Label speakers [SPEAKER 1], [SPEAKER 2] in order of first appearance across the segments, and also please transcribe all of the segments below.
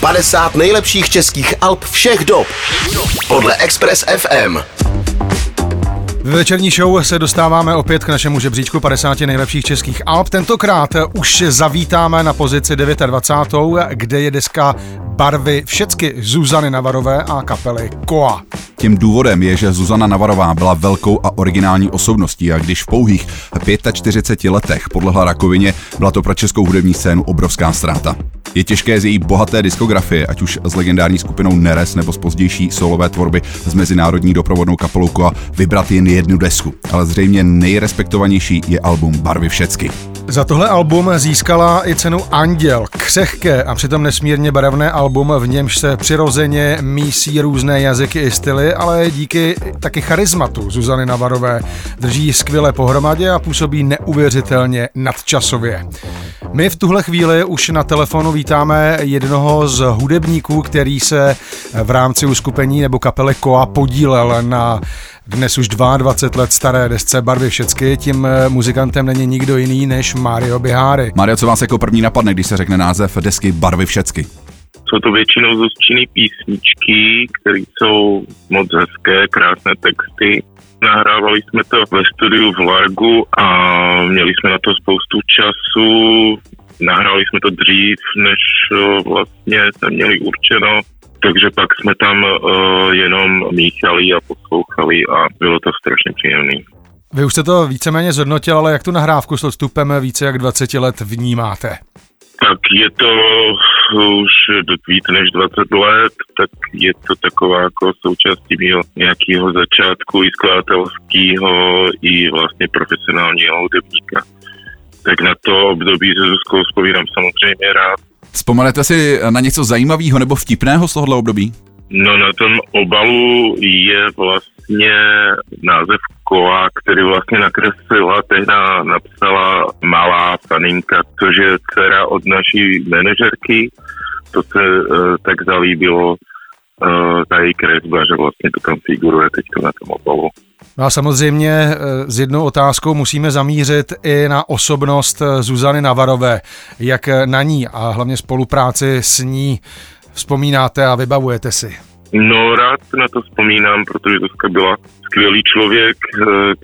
[SPEAKER 1] 50 nejlepších českých alb všech dob podle Express FM.
[SPEAKER 2] V večerní show se dostáváme opět k našemu žebříčku 50 nejlepších českých alb. Tentokrát už zavítáme na pozici 29. kde je deska Barvy všecky Zuzany Navarové a kapely Koa.
[SPEAKER 3] Tím důvodem je, že Zuzana Navarová byla velkou a originální osobností a když v pouhých 45 letech podlehla rakovině, byla to pro českou hudební scénu obrovská ztráta. Je těžké z její bohaté diskografie, ať už s legendární skupinou Neres nebo z pozdější solové tvorby s mezinárodní doprovodnou kapelou Koa vybrat jen jednu desku, ale zřejmě nejrespektovanější je album Barvy všecky.
[SPEAKER 2] Za tohle album získala i cenu Anděl, křehké a přitom nesmírně barevné album, v němž se přirozeně mísí různé jazyky i styly, ale díky taky charizmatu Zuzany Navarové drží skvěle pohromadě a působí neuvěřitelně nadčasově. My v tuhle chvíli už na telefonu vítáme jednoho z hudebníků, který se v rámci uskupení nebo kapely Koa podílel na dnes už 22 let staré desce Barvy všecky. Tím eh, muzikantem není nikdo jiný než Mario Bihari.
[SPEAKER 3] Mario, co vás jako první napadne, když se řekne název desky Barvy všecky?
[SPEAKER 4] Jsou to většinou zůstčiny písničky, které jsou moc hezké, krásné texty. Nahrávali jsme to ve studiu v Largu a měli jsme na to spoustu času. Nahráli jsme to dřív, než eh, vlastně jsme měli určeno takže pak jsme tam uh, jenom míchali a poslouchali a bylo to strašně příjemné.
[SPEAKER 2] Vy už jste to víceméně zhodnotil, ale jak tu nahrávku s odstupem více jak 20 let vnímáte?
[SPEAKER 4] Tak je to už víc než 20 let, tak je to taková jako součástí mého nějakého začátku i skladatelského, i vlastně profesionálního hudebníka. Tak na to období se Zuzkou vzpomínám samozřejmě rád.
[SPEAKER 3] Vzpomenete si na něco zajímavého nebo vtipného z tohohle období?
[SPEAKER 4] No na tom obalu je vlastně název Koa, který vlastně nakreslila, tehda napsala malá paninka, což je dcera od naší manažerky. To se uh, tak zalíbilo uh, ta její kresba, že vlastně to tam figuruje teď na tom obalu.
[SPEAKER 2] No a samozřejmě eh, s jednou otázkou musíme zamířit i na osobnost Zuzany Navarové. Jak na ní a hlavně spolupráci s ní vzpomínáte a vybavujete si?
[SPEAKER 4] No rád na to vzpomínám, protože to byla skvělý člověk,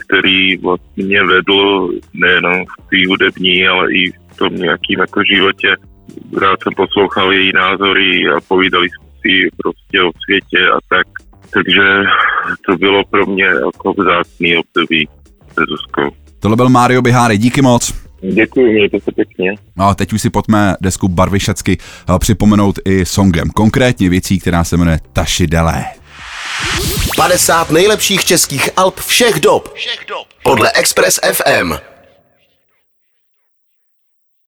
[SPEAKER 4] který vlastně vedl nejenom v té hudební, ale i v tom nějakým jako životě. Rád jsem poslouchal její názory a povídali jsme si prostě o světě a tak takže to bylo pro mě jako vzácný období se Zuzkou.
[SPEAKER 3] Tohle byl Mario Biháry, díky moc.
[SPEAKER 4] Děkuji, mějte se pěkně.
[SPEAKER 3] No a teď už si pojďme desku Barvy Šacky eh, připomenout i songem, konkrétně věcí, která se jmenuje Taši Delé.
[SPEAKER 1] 50 nejlepších českých alb všech dob. Všech dob. Podle Express FM.